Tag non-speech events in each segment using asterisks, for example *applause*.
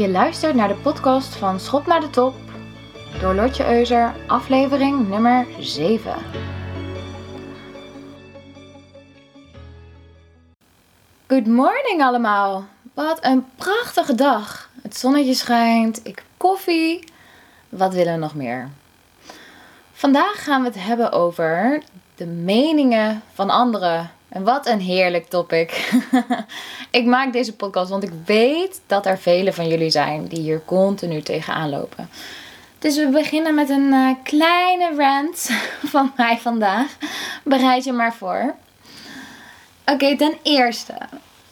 Je luistert naar de podcast van Schop naar de Top door Lotje Euser, aflevering nummer 7. Good morning allemaal. Wat een prachtige dag. Het zonnetje schijnt, ik koffie. Wat willen we nog meer? Vandaag gaan we het hebben over de meningen van anderen. En wat een heerlijk topic. *laughs* ik maak deze podcast want ik weet dat er velen van jullie zijn die hier continu tegenaan lopen. Dus we beginnen met een uh, kleine rant *laughs* van mij vandaag. Bereid je maar voor. Oké, ten eerste.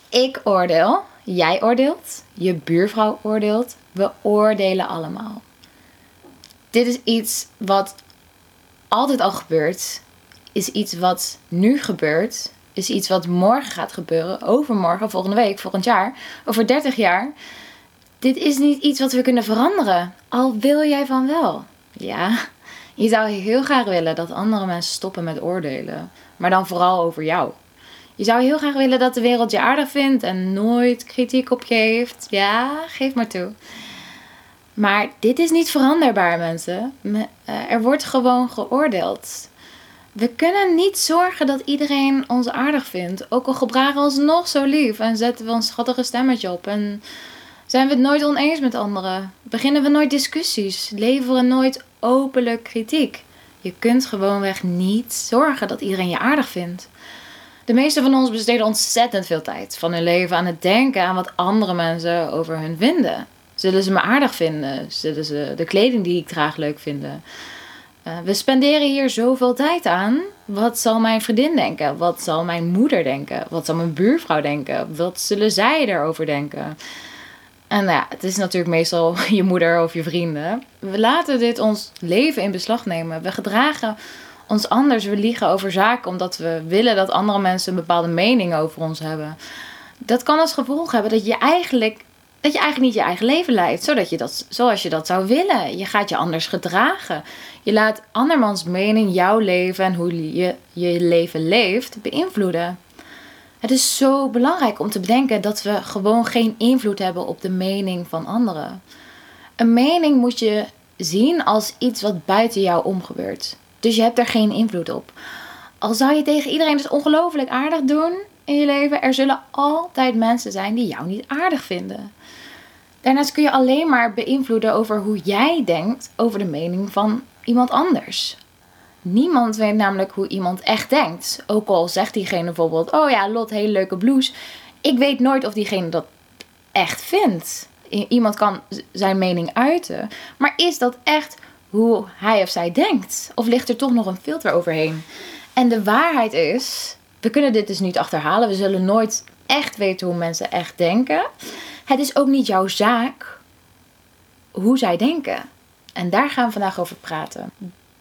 Ik oordeel. Jij oordeelt. Je buurvrouw oordeelt. We oordelen allemaal. Dit is iets wat altijd al gebeurt. Is iets wat nu gebeurt. Is iets wat morgen gaat gebeuren. Overmorgen, volgende week, volgend jaar. Over 30 jaar. Dit is niet iets wat we kunnen veranderen. Al wil jij van wel. Ja, je zou heel graag willen dat andere mensen stoppen met oordelen. Maar dan vooral over jou. Je zou heel graag willen dat de wereld je aardig vindt en nooit kritiek op je heeft. Ja, geef maar toe. Maar dit is niet veranderbaar, mensen. Eh, er wordt gewoon geoordeeld. We kunnen niet zorgen dat iedereen ons aardig vindt. Ook al gebragen we ons nog zo lief en zetten we ons schattige stemmetje op. En zijn we het nooit oneens met anderen? Beginnen we nooit discussies? Leveren nooit openlijk kritiek? Je kunt gewoonweg niet zorgen dat iedereen je aardig vindt. De meeste van ons besteden ontzettend veel tijd van hun leven aan het denken aan wat andere mensen over hun vinden. Zullen ze me aardig vinden? Zullen ze de kleding die ik draag leuk vinden? Uh, we spenderen hier zoveel tijd aan. Wat zal mijn vriendin denken? Wat zal mijn moeder denken? Wat zal mijn buurvrouw denken? Wat zullen zij erover denken? En nou ja, het is natuurlijk meestal *laughs* je moeder of je vrienden. We laten dit ons leven in beslag nemen. We gedragen ons anders. We liegen over zaken omdat we willen dat andere mensen een bepaalde mening over ons hebben. Dat kan als gevolg hebben dat je eigenlijk, dat je eigenlijk niet je eigen leven leidt zodat je dat, zoals je dat zou willen. Je gaat je anders gedragen. Je laat andermans mening jouw leven en hoe je je leven leeft beïnvloeden. Het is zo belangrijk om te bedenken dat we gewoon geen invloed hebben op de mening van anderen. Een mening moet je zien als iets wat buiten jou omgebeurt. Dus je hebt er geen invloed op. Al zou je tegen iedereen dus ongelooflijk aardig doen in je leven, er zullen altijd mensen zijn die jou niet aardig vinden. Daarnaast kun je alleen maar beïnvloeden over hoe jij denkt over de mening van iemand anders. Niemand weet namelijk hoe iemand echt denkt. Ook al zegt diegene bijvoorbeeld: Oh ja, Lot, hele leuke blouse. Ik weet nooit of diegene dat echt vindt. Iemand kan zijn mening uiten. Maar is dat echt hoe hij of zij denkt? Of ligt er toch nog een filter overheen? En de waarheid is: we kunnen dit dus niet achterhalen. We zullen nooit echt weten hoe mensen echt denken. Het is ook niet jouw zaak hoe zij denken. En daar gaan we vandaag over praten.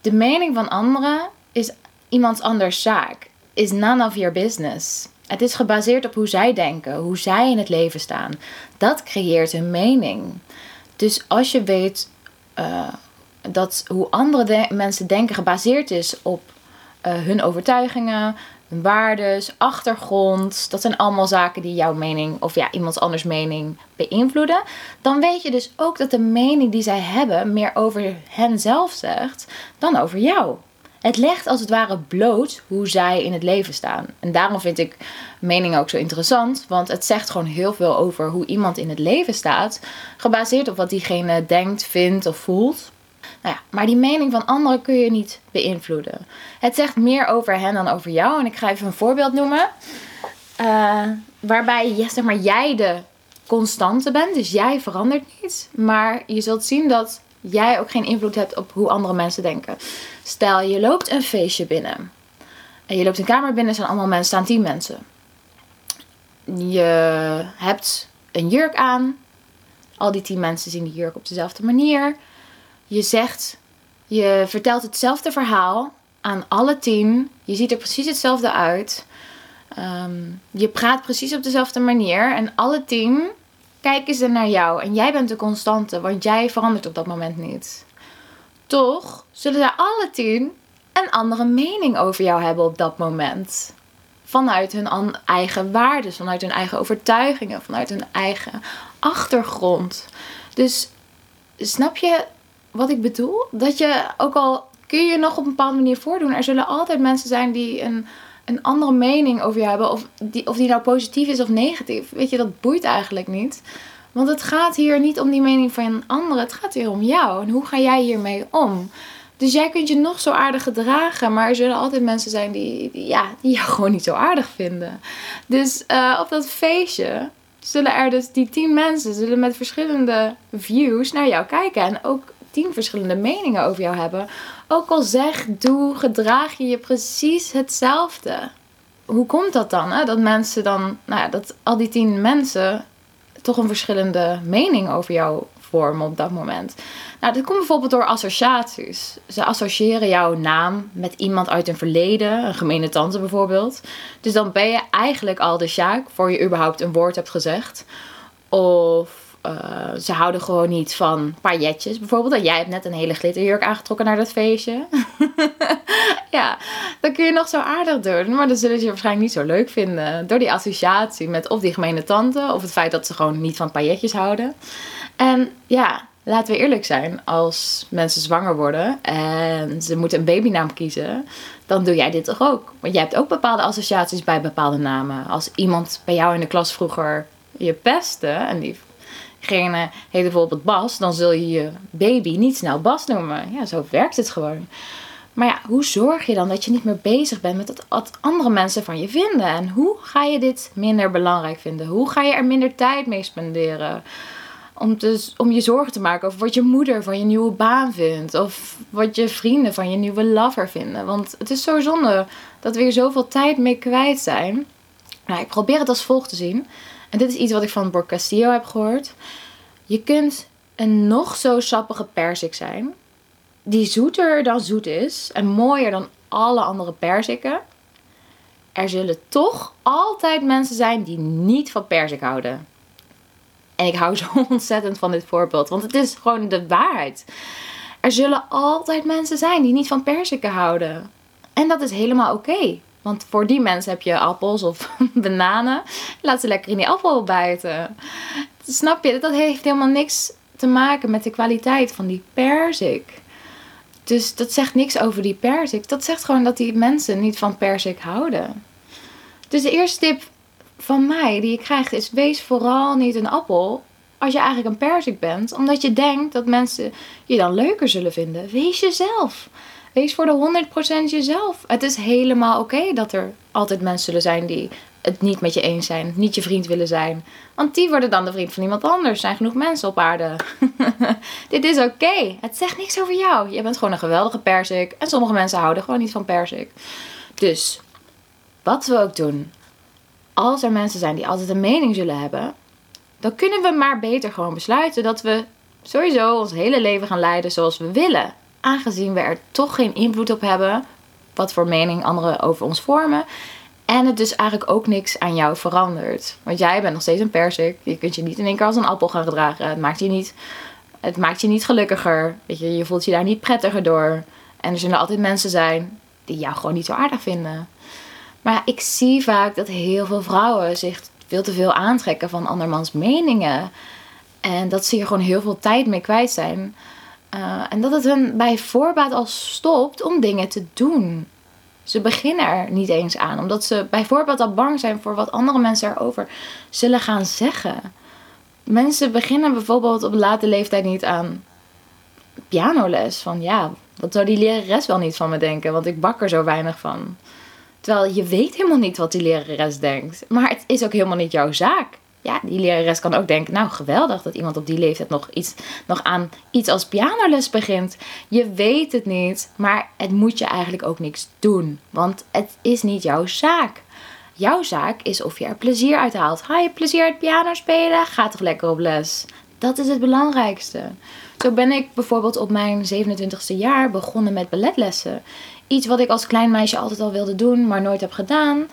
De mening van anderen is iemands anders zaak. Is none of your business. Het is gebaseerd op hoe zij denken, hoe zij in het leven staan. Dat creëert hun mening. Dus als je weet uh, dat hoe andere mensen denken gebaseerd is op uh, hun overtuigingen, hun waardes, achtergrond. Dat zijn allemaal zaken die jouw mening of ja, iemands anders mening beïnvloeden. Dan weet je dus ook dat de mening die zij hebben meer over hen zelf zegt dan over jou. Het legt als het ware bloot hoe zij in het leven staan. En daarom vind ik mening ook zo interessant. Want het zegt gewoon heel veel over hoe iemand in het leven staat. Gebaseerd op wat diegene denkt, vindt of voelt. Nou ja, maar die mening van anderen kun je niet beïnvloeden. Het zegt meer over hen dan over jou. En ik ga even een voorbeeld noemen. Uh, waarbij zeg maar, jij de constante bent. Dus jij verandert niet. Maar je zult zien dat jij ook geen invloed hebt op hoe andere mensen denken. Stel, je loopt een feestje binnen. En je loopt een kamer binnen, zijn allemaal mensen, staan tien mensen. Je hebt een jurk aan. Al die tien mensen zien die jurk op dezelfde manier. Je zegt, je vertelt hetzelfde verhaal aan alle tien. Je ziet er precies hetzelfde uit. Ehm, je praat precies op dezelfde manier. En alle tien kijken ze naar jou. En jij bent de constante, want jij verandert op dat moment niet. Toch zullen zij alle tien een andere mening over jou hebben op dat moment. Vanuit hun eigen waarden, vanuit hun eigen overtuigingen, vanuit hun eigen achtergrond. Dus snap je wat ik bedoel? Dat je ook al kun je je nog op een bepaalde manier voordoen, er zullen altijd mensen zijn die een, een andere mening over je hebben. Of die, of die nou positief is of negatief. Weet je, dat boeit eigenlijk niet. Want het gaat hier niet om die mening van een ander. Het gaat hier om jou. En hoe ga jij hiermee om? Dus jij kunt je nog zo aardig gedragen, maar er zullen altijd mensen zijn die, ja, die jou *laughs* gewoon niet zo aardig vinden. Dus uh, op dat feestje zullen er dus die tien mensen zullen met verschillende views naar jou kijken. En ook tien verschillende meningen over jou hebben. Ook al zeg, doe, gedraag je je precies hetzelfde. Hoe komt dat dan? Hè? Dat mensen dan, nou ja, dat al die tien mensen toch een verschillende mening over jou vormen op dat moment. Nou, dat komt bijvoorbeeld door associaties. Ze associëren jouw naam met iemand uit een verleden, een gemene tante bijvoorbeeld. Dus dan ben je eigenlijk al de Sjaak voor je überhaupt een woord hebt gezegd. Of uh, ze houden gewoon niet van pailletjes bijvoorbeeld. En jij hebt net een hele glitterjurk aangetrokken naar dat feestje. *laughs* ja, dan kun je nog zo aardig doen. Maar dan zullen ze je waarschijnlijk niet zo leuk vinden. Door die associatie met of die gemene tante. Of het feit dat ze gewoon niet van pailletjes houden. En ja, laten we eerlijk zijn. Als mensen zwanger worden en ze moeten een babynaam kiezen. Dan doe jij dit toch ook. Want jij hebt ook bepaalde associaties bij bepaalde namen. Als iemand bij jou in de klas vroeger je pestte. En die diegene heet bijvoorbeeld Bas, dan zul je je baby niet snel Bas noemen. Ja, zo werkt het gewoon. Maar ja, hoe zorg je dan dat je niet meer bezig bent met wat andere mensen van je vinden? En hoe ga je dit minder belangrijk vinden? Hoe ga je er minder tijd mee spenderen? Om, dus, om je zorgen te maken over wat je moeder van je nieuwe baan vindt. Of wat je vrienden van je nieuwe lover vinden. Want het is zo zonde dat we hier zoveel tijd mee kwijt zijn. Nou, ik probeer het als volgt te zien. En dit is iets wat ik van Bor Castillo heb gehoord. Je kunt een nog zo sappige persik zijn, die zoeter dan zoet is en mooier dan alle andere persiken. Er zullen toch altijd mensen zijn die niet van persik houden. En ik hou *laughs* zo ontzettend van dit voorbeeld, want het is gewoon de waarheid. Er zullen altijd mensen zijn die niet van persiken houden. En dat is helemaal oké. Want voor die mensen heb je appels of *laughs* bananen. Laat ze lekker in die appel bijten. Snap je? Dat heeft helemaal niks te maken met de kwaliteit van die perzik. Dus dat zegt niks over die perzik. Dat zegt gewoon dat die mensen niet van perzik houden. Dus de eerste tip van mij die je krijgt is: wees vooral niet een appel als je eigenlijk een perzik bent, omdat je denkt dat mensen je dan leuker zullen vinden. Wees jezelf. Wees voor de 100% jezelf. Het is helemaal oké dat er altijd mensen zullen zijn die het niet met je eens zijn, niet je vriend willen zijn. Want die worden dan de vriend van iemand anders. Er zijn genoeg mensen op aarde. *laughs* Dit is oké. Het zegt niks over jou. Je bent gewoon een geweldige persik. En sommige mensen houden gewoon niet van persik. Dus, wat we ook doen. Als er mensen zijn die altijd een mening zullen hebben. Dan kunnen we maar beter gewoon besluiten dat we sowieso ons hele leven gaan leiden zoals we willen aangezien we er toch geen invloed op hebben wat voor mening anderen over ons vormen. En het dus eigenlijk ook niks aan jou verandert. Want jij bent nog steeds een persik. Je kunt je niet in één keer als een appel gaan gedragen. Het maakt je niet, het maakt je niet gelukkiger. Weet je, je voelt je daar niet prettiger door. En er zullen altijd mensen zijn die jou gewoon niet zo aardig vinden. Maar ik zie vaak dat heel veel vrouwen zich veel te veel aantrekken van andermans meningen. En dat ze hier gewoon heel veel tijd mee kwijt zijn. Eh, en dat het hen bij voorbaat al stopt om dingen te doen. Ze beginnen er niet eens aan, omdat ze bij voorbaat al bang zijn voor wat andere mensen erover zullen gaan zeggen. Mensen beginnen bijvoorbeeld op late leeftijd niet aan pianoles. Van ja, wat zou die lerares wel niet van me denken, want ik bak er zo weinig van. Terwijl je weet helemaal niet wat die lerares denkt. Maar het is ook helemaal niet jouw zaak ja, die lerares kan ook denken, nou geweldig dat iemand op die leeftijd nog, iets, nog aan iets als pianoles begint. Je weet het niet, maar het moet je eigenlijk ook niks doen, want het is niet jouw zaak. Jouw zaak is of je er plezier uit haalt. Ga je plezier uit piano spelen? Ga toch lekker op les. Dat is het belangrijkste. Zo ben ik bijvoorbeeld op mijn 27e jaar begonnen met balletlessen. Iets wat ik als klein meisje altijd al wilde doen, maar nooit heb gedaan.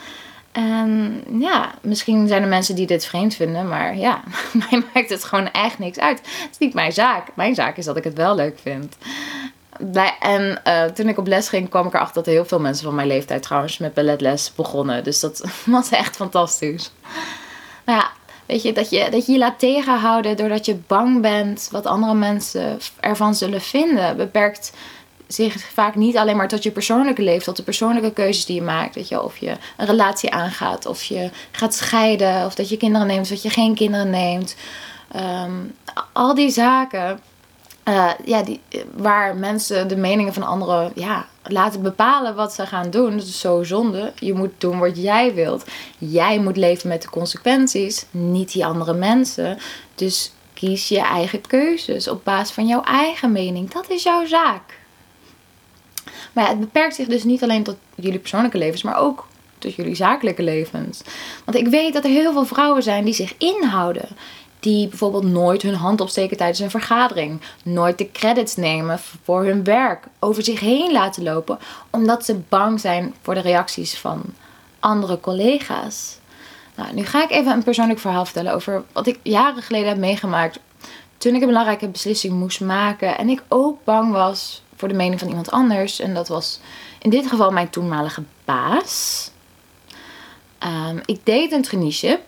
En ja, misschien zijn er mensen die dit vreemd vinden, maar ja, *laughs* mij maakt het gewoon echt niks uit. Het is niet mijn zaak. Mijn zaak is dat ik het wel leuk vind. En uh, toen ik op les ging, kwam ik erachter dat heel veel mensen van mijn leeftijd trouwens met balletles begonnen. Dus dat *laughs* was echt fantastisch. Nou ja, Weet je, dat je dat je, je laat tegenhouden doordat je bang bent wat andere mensen ervan zullen vinden. Beperkt zich vaak niet alleen maar tot je persoonlijke leven, tot de persoonlijke keuzes die je maakt. Weet je, of je een relatie aangaat, of je gaat scheiden, of dat je kinderen neemt, of dat je geen kinderen neemt. Ehm, al die zaken uh, ja, die, waar mensen de meningen van anderen ja, laten bepalen wat ze gaan doen. Dat is zo zonde. Je moet doen wat jij wilt. Jij moet leven met de consequenties, niet die andere mensen. Dus kies je eigen keuzes op basis van jouw eigen mening. Dat is jouw zaak. Maar het beperkt zich dus niet alleen tot jullie persoonlijke levens, maar ook tot jullie zakelijke levens. Want ik weet dat er heel veel vrouwen zijn die zich inhouden die bijvoorbeeld nooit hun hand opsteken tijdens een vergadering, nooit de credits nemen voor hun werk, over zich heen laten lopen, omdat ze bang zijn voor de reacties van andere collega's. Nou, nu ga ik even een persoonlijk verhaal vertellen over wat ik jaren geleden heb meegemaakt toen ik een belangrijke beslissing moest maken en ik ook bang was voor de mening van iemand anders. En dat was in dit geval mijn toenmalige baas. Um, ik deed een traineeship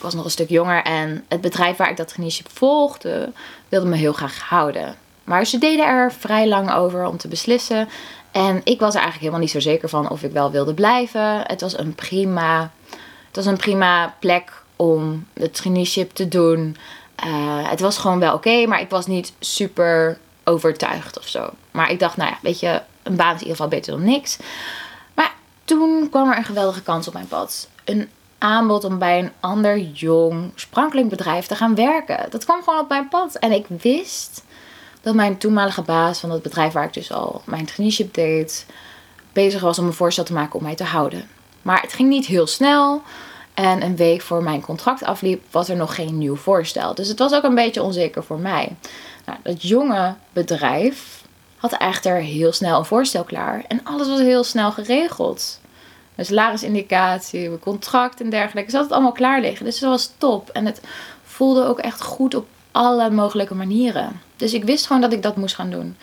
ik was nog een stuk jonger en het bedrijf waar ik dat traineeship volgde wilde me heel graag houden. Maar ze deden er vrij lang over om te beslissen. En ik was er eigenlijk helemaal niet zo zeker van of ik wel wilde blijven. Het was een prima, het was een prima plek om het traineeship te doen. Uh, het was gewoon wel oké, maar ik was niet super overtuigd of zo. Maar ik dacht, nou ja, weet je, een baan is in ieder geval beter dan niks. Maar toen kwam er een geweldige kans op mijn pad. Een aanbod om bij een ander jong, sprankelend bedrijf te gaan werken. Dat kwam gewoon op mijn pad. En ik wist dat mijn toenmalige baas van het bedrijf waar ik dus al mijn traineeship deed, bezig was om een voorstel te maken om mij te houden. Maar het ging niet heel snel. En een week voor mijn contract afliep, was er nog geen nieuw voorstel. Dus het was ook een beetje onzeker voor mij. Nou, dat jonge bedrijf had echter heel snel een voorstel klaar. En alles was heel snel geregeld. Mijn salarisindicatie, mijn contract en dergelijke. Zat het allemaal klaar liggen. Dus dat was top. En het voelde ook echt goed op alle mogelijke manieren. Dus ik wist gewoon dat ik dat moest gaan doen.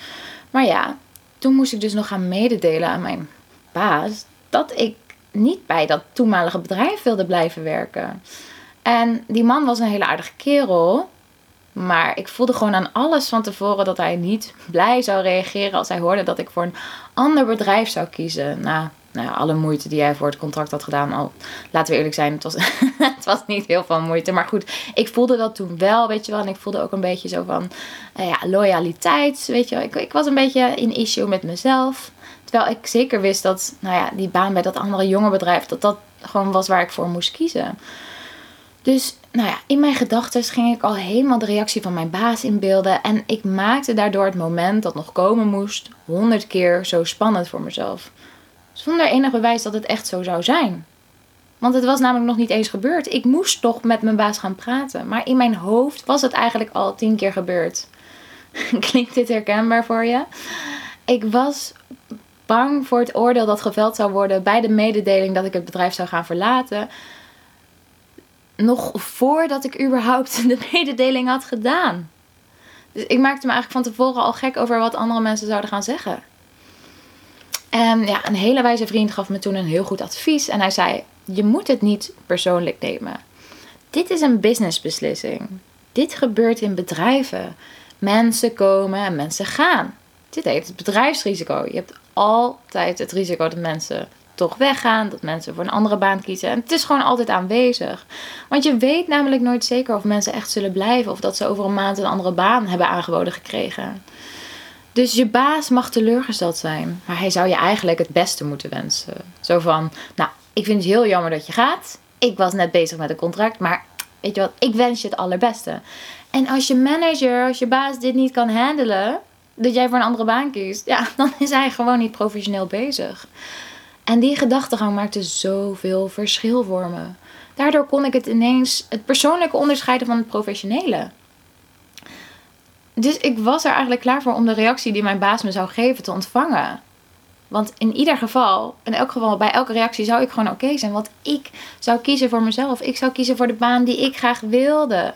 Maar ja, toen moest ik dus nog gaan mededelen aan mijn baas dat ik niet bij dat toenmalige bedrijf wilde blijven werken. En die man was een hele aardige kerel. Maar ik voelde gewoon aan alles van tevoren dat hij niet blij zou reageren als hij hoorde dat ik voor een ander bedrijf zou kiezen. Nou, nou alle moeite die jij voor het contract had gedaan. Al, laten we eerlijk zijn, het was, *laughs* het was niet heel veel moeite. Maar goed, ik voelde dat toen wel, weet je wel. En ik voelde ook een beetje zo van uh, ja, loyaliteit, weet je wel. Ik, ik was een beetje in issue met mezelf. Terwijl ik zeker wist dat nou ja, die baan bij dat andere jonge bedrijf, dat dat gewoon was waar ik voor moest kiezen. Dus nou ja, in mijn gedachten ging ik al helemaal de reactie van mijn baas inbeelden. En ik maakte daardoor het moment dat nog komen moest honderd keer zo spannend voor mezelf. Zonder enig bewijs dat het echt zo zou zijn. Want het was namelijk nog niet eens gebeurd. Ik moest toch met mijn baas gaan praten. Maar in mijn hoofd was het eigenlijk al tien keer gebeurd. *laughs* Klinkt dit herkenbaar voor je? Ik was bang voor het oordeel dat geveld zou worden bij de mededeling dat ik het bedrijf zou gaan verlaten. Nog voordat ik überhaupt *laughs* de mededeling had gedaan. Dus ik maakte me eigenlijk van tevoren al gek over wat andere mensen zouden gaan zeggen. En ja, een hele wijze vriend gaf me toen een heel goed advies. En hij zei: Je moet het niet persoonlijk nemen. Dit is een businessbeslissing. Dit gebeurt in bedrijven. Mensen komen en mensen gaan. Dit heeft het bedrijfsrisico. Je hebt altijd het risico dat mensen toch weggaan, dat mensen voor een andere baan kiezen. En het is gewoon altijd aanwezig. Want je weet namelijk nooit zeker of mensen echt zullen blijven of dat ze over een maand een andere baan hebben aangeboden gekregen. Dus je baas mag teleurgesteld zijn, maar hij zou je eigenlijk het beste moeten wensen. Zo van, nou, ik vind het heel jammer dat je gaat. Ik was net bezig met een contract, maar weet je wat, ik wens je het allerbeste. En als je manager, als je baas dit niet kan handelen, dat jij voor een andere baan kiest, ja, *laughs* dan is hij gewoon niet professioneel bezig. En die gedachtegang maakte zoveel verschil voor me. Daardoor kon ik het ineens het persoonlijke onderscheiden van het professionele. Dus ik was er eigenlijk klaar voor om de reactie die mijn baas me zou geven te ontvangen. Want in ieder geval, in elk geval, bij elke reactie zou ik gewoon oké zijn. Want ik zou kiezen voor mezelf. Ik zou kiezen voor de baan die ik graag wilde.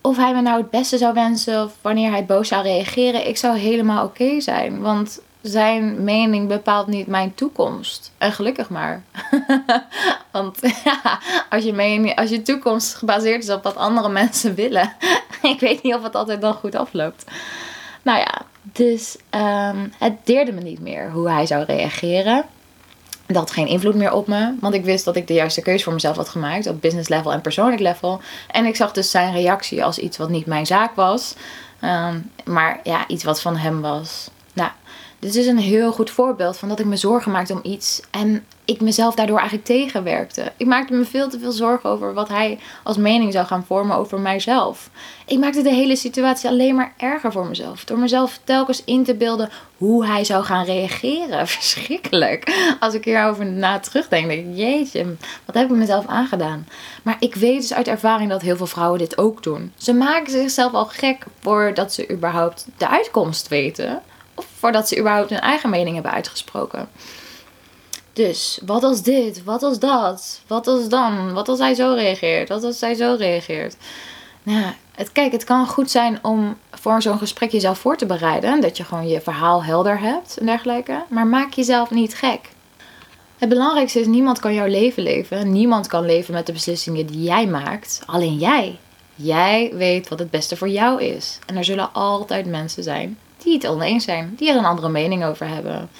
Of hij me nou het beste zou wensen of wanneer hij boos zou reageren, ik zou helemaal oké zijn. Want zijn mening bepaalt niet mijn toekomst. En gelukkig maar. *laughs* Want ja, *laughs* als je, mening, als je toekomst gebaseerd is op wat andere mensen willen, *laughs* ik weet niet of het altijd dan goed afloopt. Nou ja, dus ehm, het deerde me niet meer hoe hij zou reageren. Dat had geen invloed meer op me, want ik wist dat ik de juiste keuze voor mezelf had gemaakt op business level en persoonlijk level. En ik zag dus zijn reactie als iets wat niet mijn zaak was, ehm, maar ja, iets wat van hem was. Nou, dit is een heel goed voorbeeld van dat ik me zorgen maakte om iets en ik mezelf daardoor eigenlijk tegenwerkte. Ik maakte me veel te veel zorgen over wat hij als mening zou gaan vormen over mijzelf. Ik maakte de hele situatie alleen maar erger voor mezelf. Door mezelf telkens in te beelden hoe hij zou gaan reageren. *laughs* Verschrikkelijk. Als ik hierover na terugdenk, denk ik, jeetje, wat heb ik mezelf aangedaan? Maar ik weet dus uit ervaring dat heel veel vrouwen dit ook doen. Ze maken zichzelf al gek voordat ze überhaupt de uitkomst weten. Voordat ze überhaupt hun eigen mening hebben uitgesproken. Dus, wat als dit? Wat als dat? Wat als dan? Wat als hij zo reageert? Wat als hij zo reageert? Nou, het, kijk, het kan goed zijn om voor zo'n gesprek jezelf voor te bereiden. Dat je gewoon je verhaal helder hebt en dergelijke. Maar maak jezelf niet gek. Het belangrijkste is, niemand kan jouw leven leven. Niemand kan leven met de beslissingen die jij maakt. Alleen jij. Jij weet wat het beste voor jou is. En er zullen altijd mensen zijn die het oneens zijn. Die er een andere mening over hebben.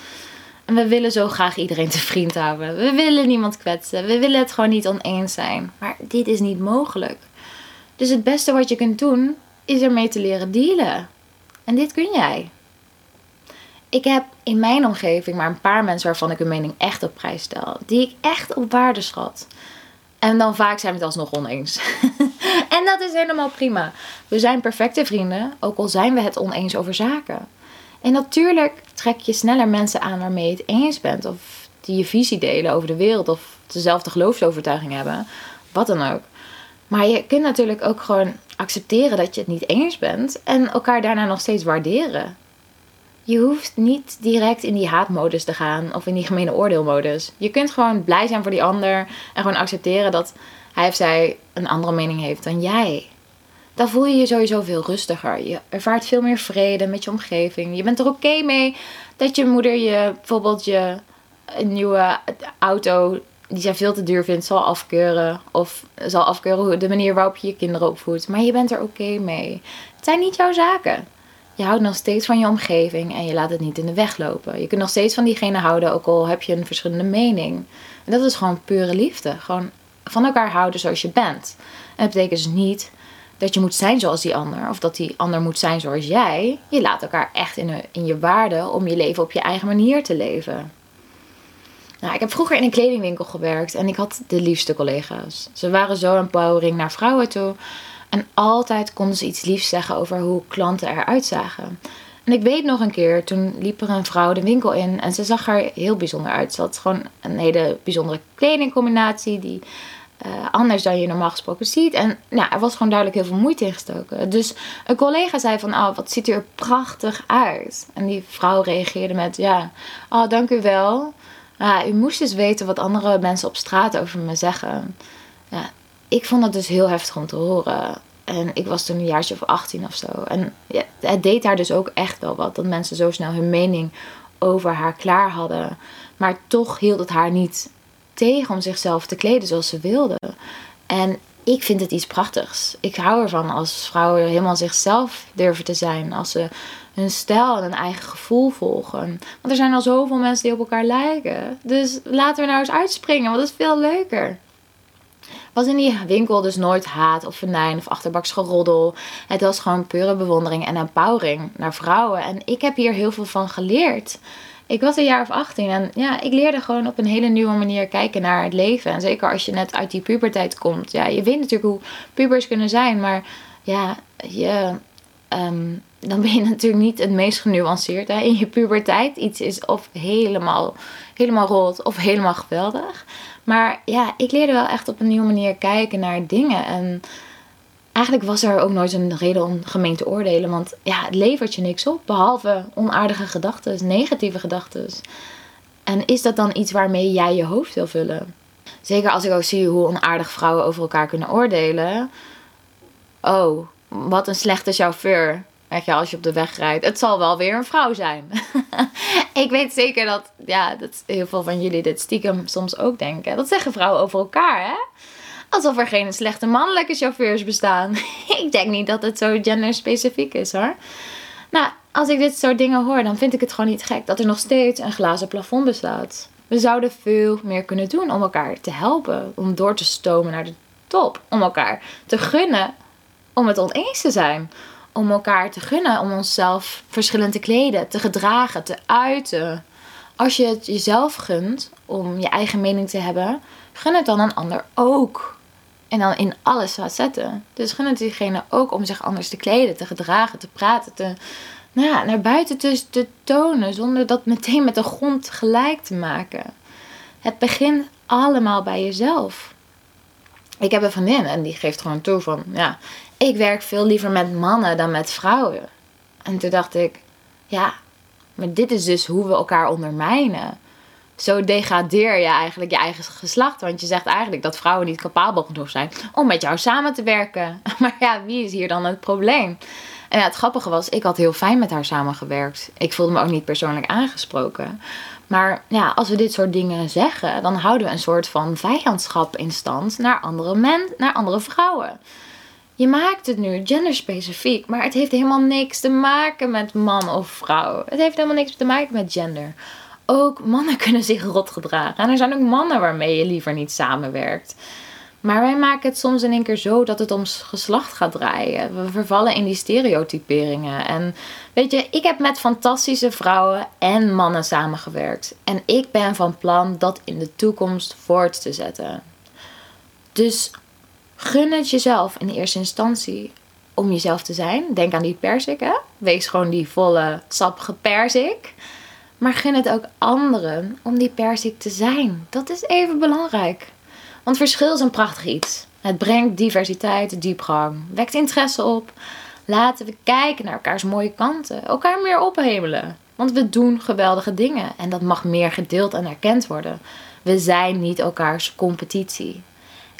En we willen zo graag iedereen te vriend houden. We willen niemand kwetsen. We willen het gewoon niet oneens zijn. Maar dit is niet mogelijk. Dus het beste wat je kunt doen, is ermee te leren dealen. En dit kun jij. Ik heb in mijn omgeving maar een paar mensen waarvan ik hun mening echt op prijs stel. Die ik echt op waarde schat. En dan vaak zijn we het alsnog oneens. *laughs* en dat is helemaal prima. We zijn perfecte vrienden, ook al zijn we het oneens over zaken. En natuurlijk trek je sneller mensen aan waarmee je het eens bent. Of die je visie delen over de wereld. Of dezelfde geloofsovertuiging hebben. Wat dan ook. Maar je kunt natuurlijk ook gewoon accepteren dat je het niet eens bent. En elkaar daarna nog steeds waarderen. Je hoeft niet direct in die haatmodus te gaan. Of in die gemene oordeelmodus. Je kunt gewoon blij zijn voor die ander. En gewoon accepteren dat hij of zij een andere mening heeft dan jij dan voel je je sowieso veel rustiger. Je ervaart veel meer vrede met je omgeving. Je bent er oké mee dat je moeder je bijvoorbeeld je een nieuwe auto die zij veel te duur vindt, zal afkeuren. Of zal afkeuren de manier waarop je je kinderen opvoedt. Maar je bent er oké mee. Het zijn niet jouw zaken. Je houdt nog steeds van je omgeving en je laat het niet in de weg lopen. Je kunt nog steeds van diegene houden, ook al heb je een verschillende mening. En dat is gewoon pure liefde. Gewoon van elkaar houden zoals je bent. En dat betekent dus niet dat je moet zijn zoals die ander. Of dat die ander moet zijn zoals jij. Je laat elkaar echt in, je waarde om je leven op je eigen manier te leven. Nou, ik heb vroeger in een kledingwinkel gewerkt en ik had de liefste collega's. Ze waren zo empowering naar vrouwen toe. En altijd konden ze iets liefs zeggen over hoe klanten eruit zagen. En ik weet nog een keer, toen liep er een vrouw de winkel in en ze zag er heel bijzonder uit. Ze had gewoon een hele bijzondere kledingcombinatie die uh, anders dan je normaal gesproken ziet. En nou, er was gewoon duidelijk heel veel moeite in gestoken. Dus een collega zei van, oh, wat ziet er prachtig uit. En die vrouw reageerde met, ja, oh, dank u wel. Ja, u moest dus weten wat andere mensen op straat over me zeggen. Ja, ik vond dat dus heel heftig om te horen. En ik was toen een jaartje of 18 of zo. En ja, het deed haar dus ook echt wel wat. Dat mensen zo snel hun mening over haar klaar hadden. Maar toch hield het haar niet tegen om zichzelf te kleden zoals ze wilden. En ik vind het iets prachtigs. Ik hou ervan als vrouwen helemaal zichzelf durven te zijn. Als ze hun stijl en hun eigen gevoel volgen. Want er zijn al zoveel mensen die op elkaar lijken. Dus laten we nou eens uitspringen, want dat is veel leuker. Was in die winkel dus nooit haat of venijn of achterbaks geroddel. Het was gewoon pure bewondering en empowering naar vrouwen. En ik heb hier heel veel van geleerd ik was een jaar of 18 en ja, ik leerde gewoon op een hele nieuwe manier kijken naar het leven. En zeker als je net uit die puberteit komt. Ja, je weet natuurlijk hoe pubers kunnen zijn, maar ja, je, ehm, dan ben je *laughs* natuurlijk niet het meest genuanceerd hè, in je puberteit. Iets is of helemaal, helemaal rot of helemaal geweldig. Maar ja, ik leerde wel echt op een nieuwe manier kijken naar dingen. En eigenlijk was er ook nooit een reden om gemeen te oordelen. Want ja, het levert je niks op. Behalve onaardige gedachten, negatieve gedachten. En is dat dan iets waarmee jij je hoofd wil vullen? Zeker als ik ook zie hoe onaardig vrouwen over elkaar kunnen oordelen. Oh, wat een slechte chauffeur. Weet je, als je op de weg rijdt. Het zal wel weer een vrouw zijn. *laughs* ik weet zeker dat, ja, dat heel veel van jullie dit stiekem soms ook denken. Dat zeggen vrouwen over elkaar, hè? Alsof er geen slechte mannelijke chauffeurs bestaan. *laughs* ik denk niet dat het zo genderspecifiek is hoor. Nou, als ik dit soort dingen hoor, dan vind ik het gewoon niet gek dat er nog steeds een glazen plafond bestaat. We zouden veel meer kunnen doen om elkaar te helpen, om door te stomen naar de top, om elkaar te gunnen om het oneens te zijn, om elkaar te gunnen om onszelf verschillend te kleden, te gedragen, te uiten. Als je het jezelf gunt om je eigen mening te hebben, gun het dan een ander ook. En dan in alles facetten. Dus gun het diegene ook om zich anders te kleden, te gedragen, te praten, te, nou ja, naar buiten te, te tonen. Zonder dat meteen met de grond gelijk te maken. Het begint allemaal bij jezelf. Ik heb een vriendin en die geeft gewoon toe van, ja, ik werk veel liever met mannen dan met vrouwen. En toen dacht ik, ja, maar dit is dus hoe we elkaar ondermijnen zo degradeer je eigenlijk je eigen geslacht. Want je zegt eigenlijk dat vrouwen niet capabel genoeg zijn om met jou samen te werken. *laughs* Maar ja, wie is hier dan het probleem? En ja, het grappige was, ik had heel fijn met haar samengewerkt. Ik voelde me ook niet persoonlijk aangesproken. Maar ja, als we dit soort dingen zeggen, dan houden we een soort van vijandschap in stand naar andere men, naar andere vrouwen. Je maakt het nu genderspecifiek, maar het heeft helemaal niks te maken met man of vrouw. Het heeft helemaal niks te maken met gender ook mannen *laughs* kunnen zich rot gedragen. En er zijn ook mannen waarmee je liever niet samenwerkt. Maar wij maken het soms in één keer zo dat het om geslacht gaat draaien. We vervallen in die stereotyperingen. En weet je, ik heb met fantastische vrouwen en mannen samengewerkt. En ik ben van plan dat in de toekomst voort te zetten. Dus gun het jezelf in eerste instantie om jezelf te zijn. Denk aan die persik, hè? Wees gewoon die volle sappige persik. Maar gun het ook anderen om die persik te zijn. Dat is even belangrijk. Want verschil is een prachtig iets. Het brengt diversiteit, diepgang, wekt interesse op. Laten we kijken naar elkaars mooie kanten, elkaar meer ophemelen. Want we doen geweldige dingen en dat mag meer gedeeld en erkend worden. We zijn niet elkaars competitie.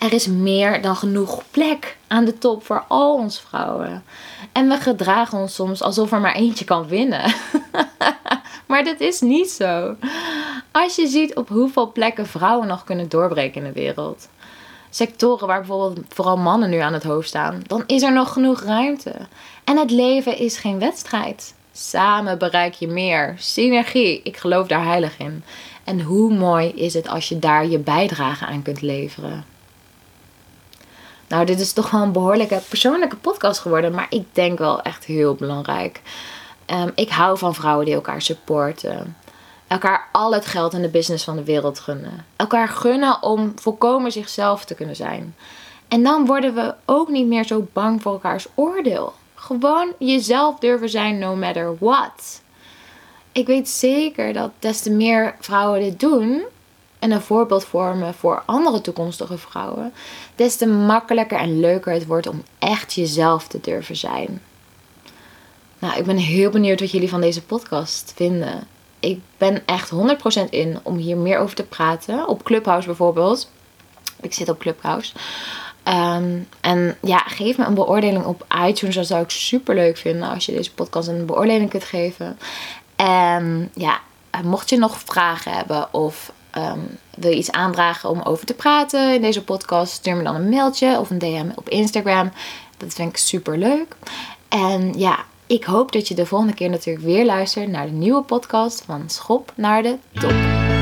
Er is meer dan genoeg plek aan de top voor al ons vrouwen. En we gedragen ons soms alsof er maar eentje kan winnen. *laughs* maar dat is niet zo. Als je ziet op hoeveel plekken vrouwen nog kunnen doorbreken in de wereld. Sectoren waar bijvoorbeeld vooral mannen nu aan het hoofd staan, dan is er nog genoeg ruimte. En het leven is geen wedstrijd. Samen bereik je meer. Synergie, ik geloof daar heilig in. En hoe mooi is het als je daar je bijdrage aan kunt leveren. Nou, dit is toch wel een behoorlijke persoonlijke podcast geworden, maar ik denk wel echt heel belangrijk. Um, ik hou van vrouwen die elkaar supporten. Elkaar al het geld in de business van de wereld gunnen. Elkaar gunnen om volkomen zichzelf te kunnen zijn. En dan worden we ook niet meer zo bang voor elkaars oordeel. Gewoon jezelf durven zijn, no matter what. Ik weet zeker dat des te meer vrouwen dit doen, en een voorbeeld vormen voor andere toekomstige vrouwen, des te makkelijker en leuker het wordt om echt jezelf te durven zijn. Nou, ik ben heel benieuwd wat jullie van deze podcast vinden. Ik ben echt 100% in om hier meer over te praten. Op Clubhouse bijvoorbeeld. Ik zit op Clubhouse. Ehm, en ja, geef me een beoordeling op iTunes. Dat zou ik super leuk vinden als je deze podcast een beoordeling kunt geven. En ja, mocht je nog vragen hebben of um, wil je iets aandragen om over te praten in deze podcast, stuur me dan een mailtje of een DM op Instagram. Dat vind ik super leuk. En ja, ik hoop dat je de volgende keer natuurlijk weer luistert naar de nieuwe podcast van Schop naar de Top.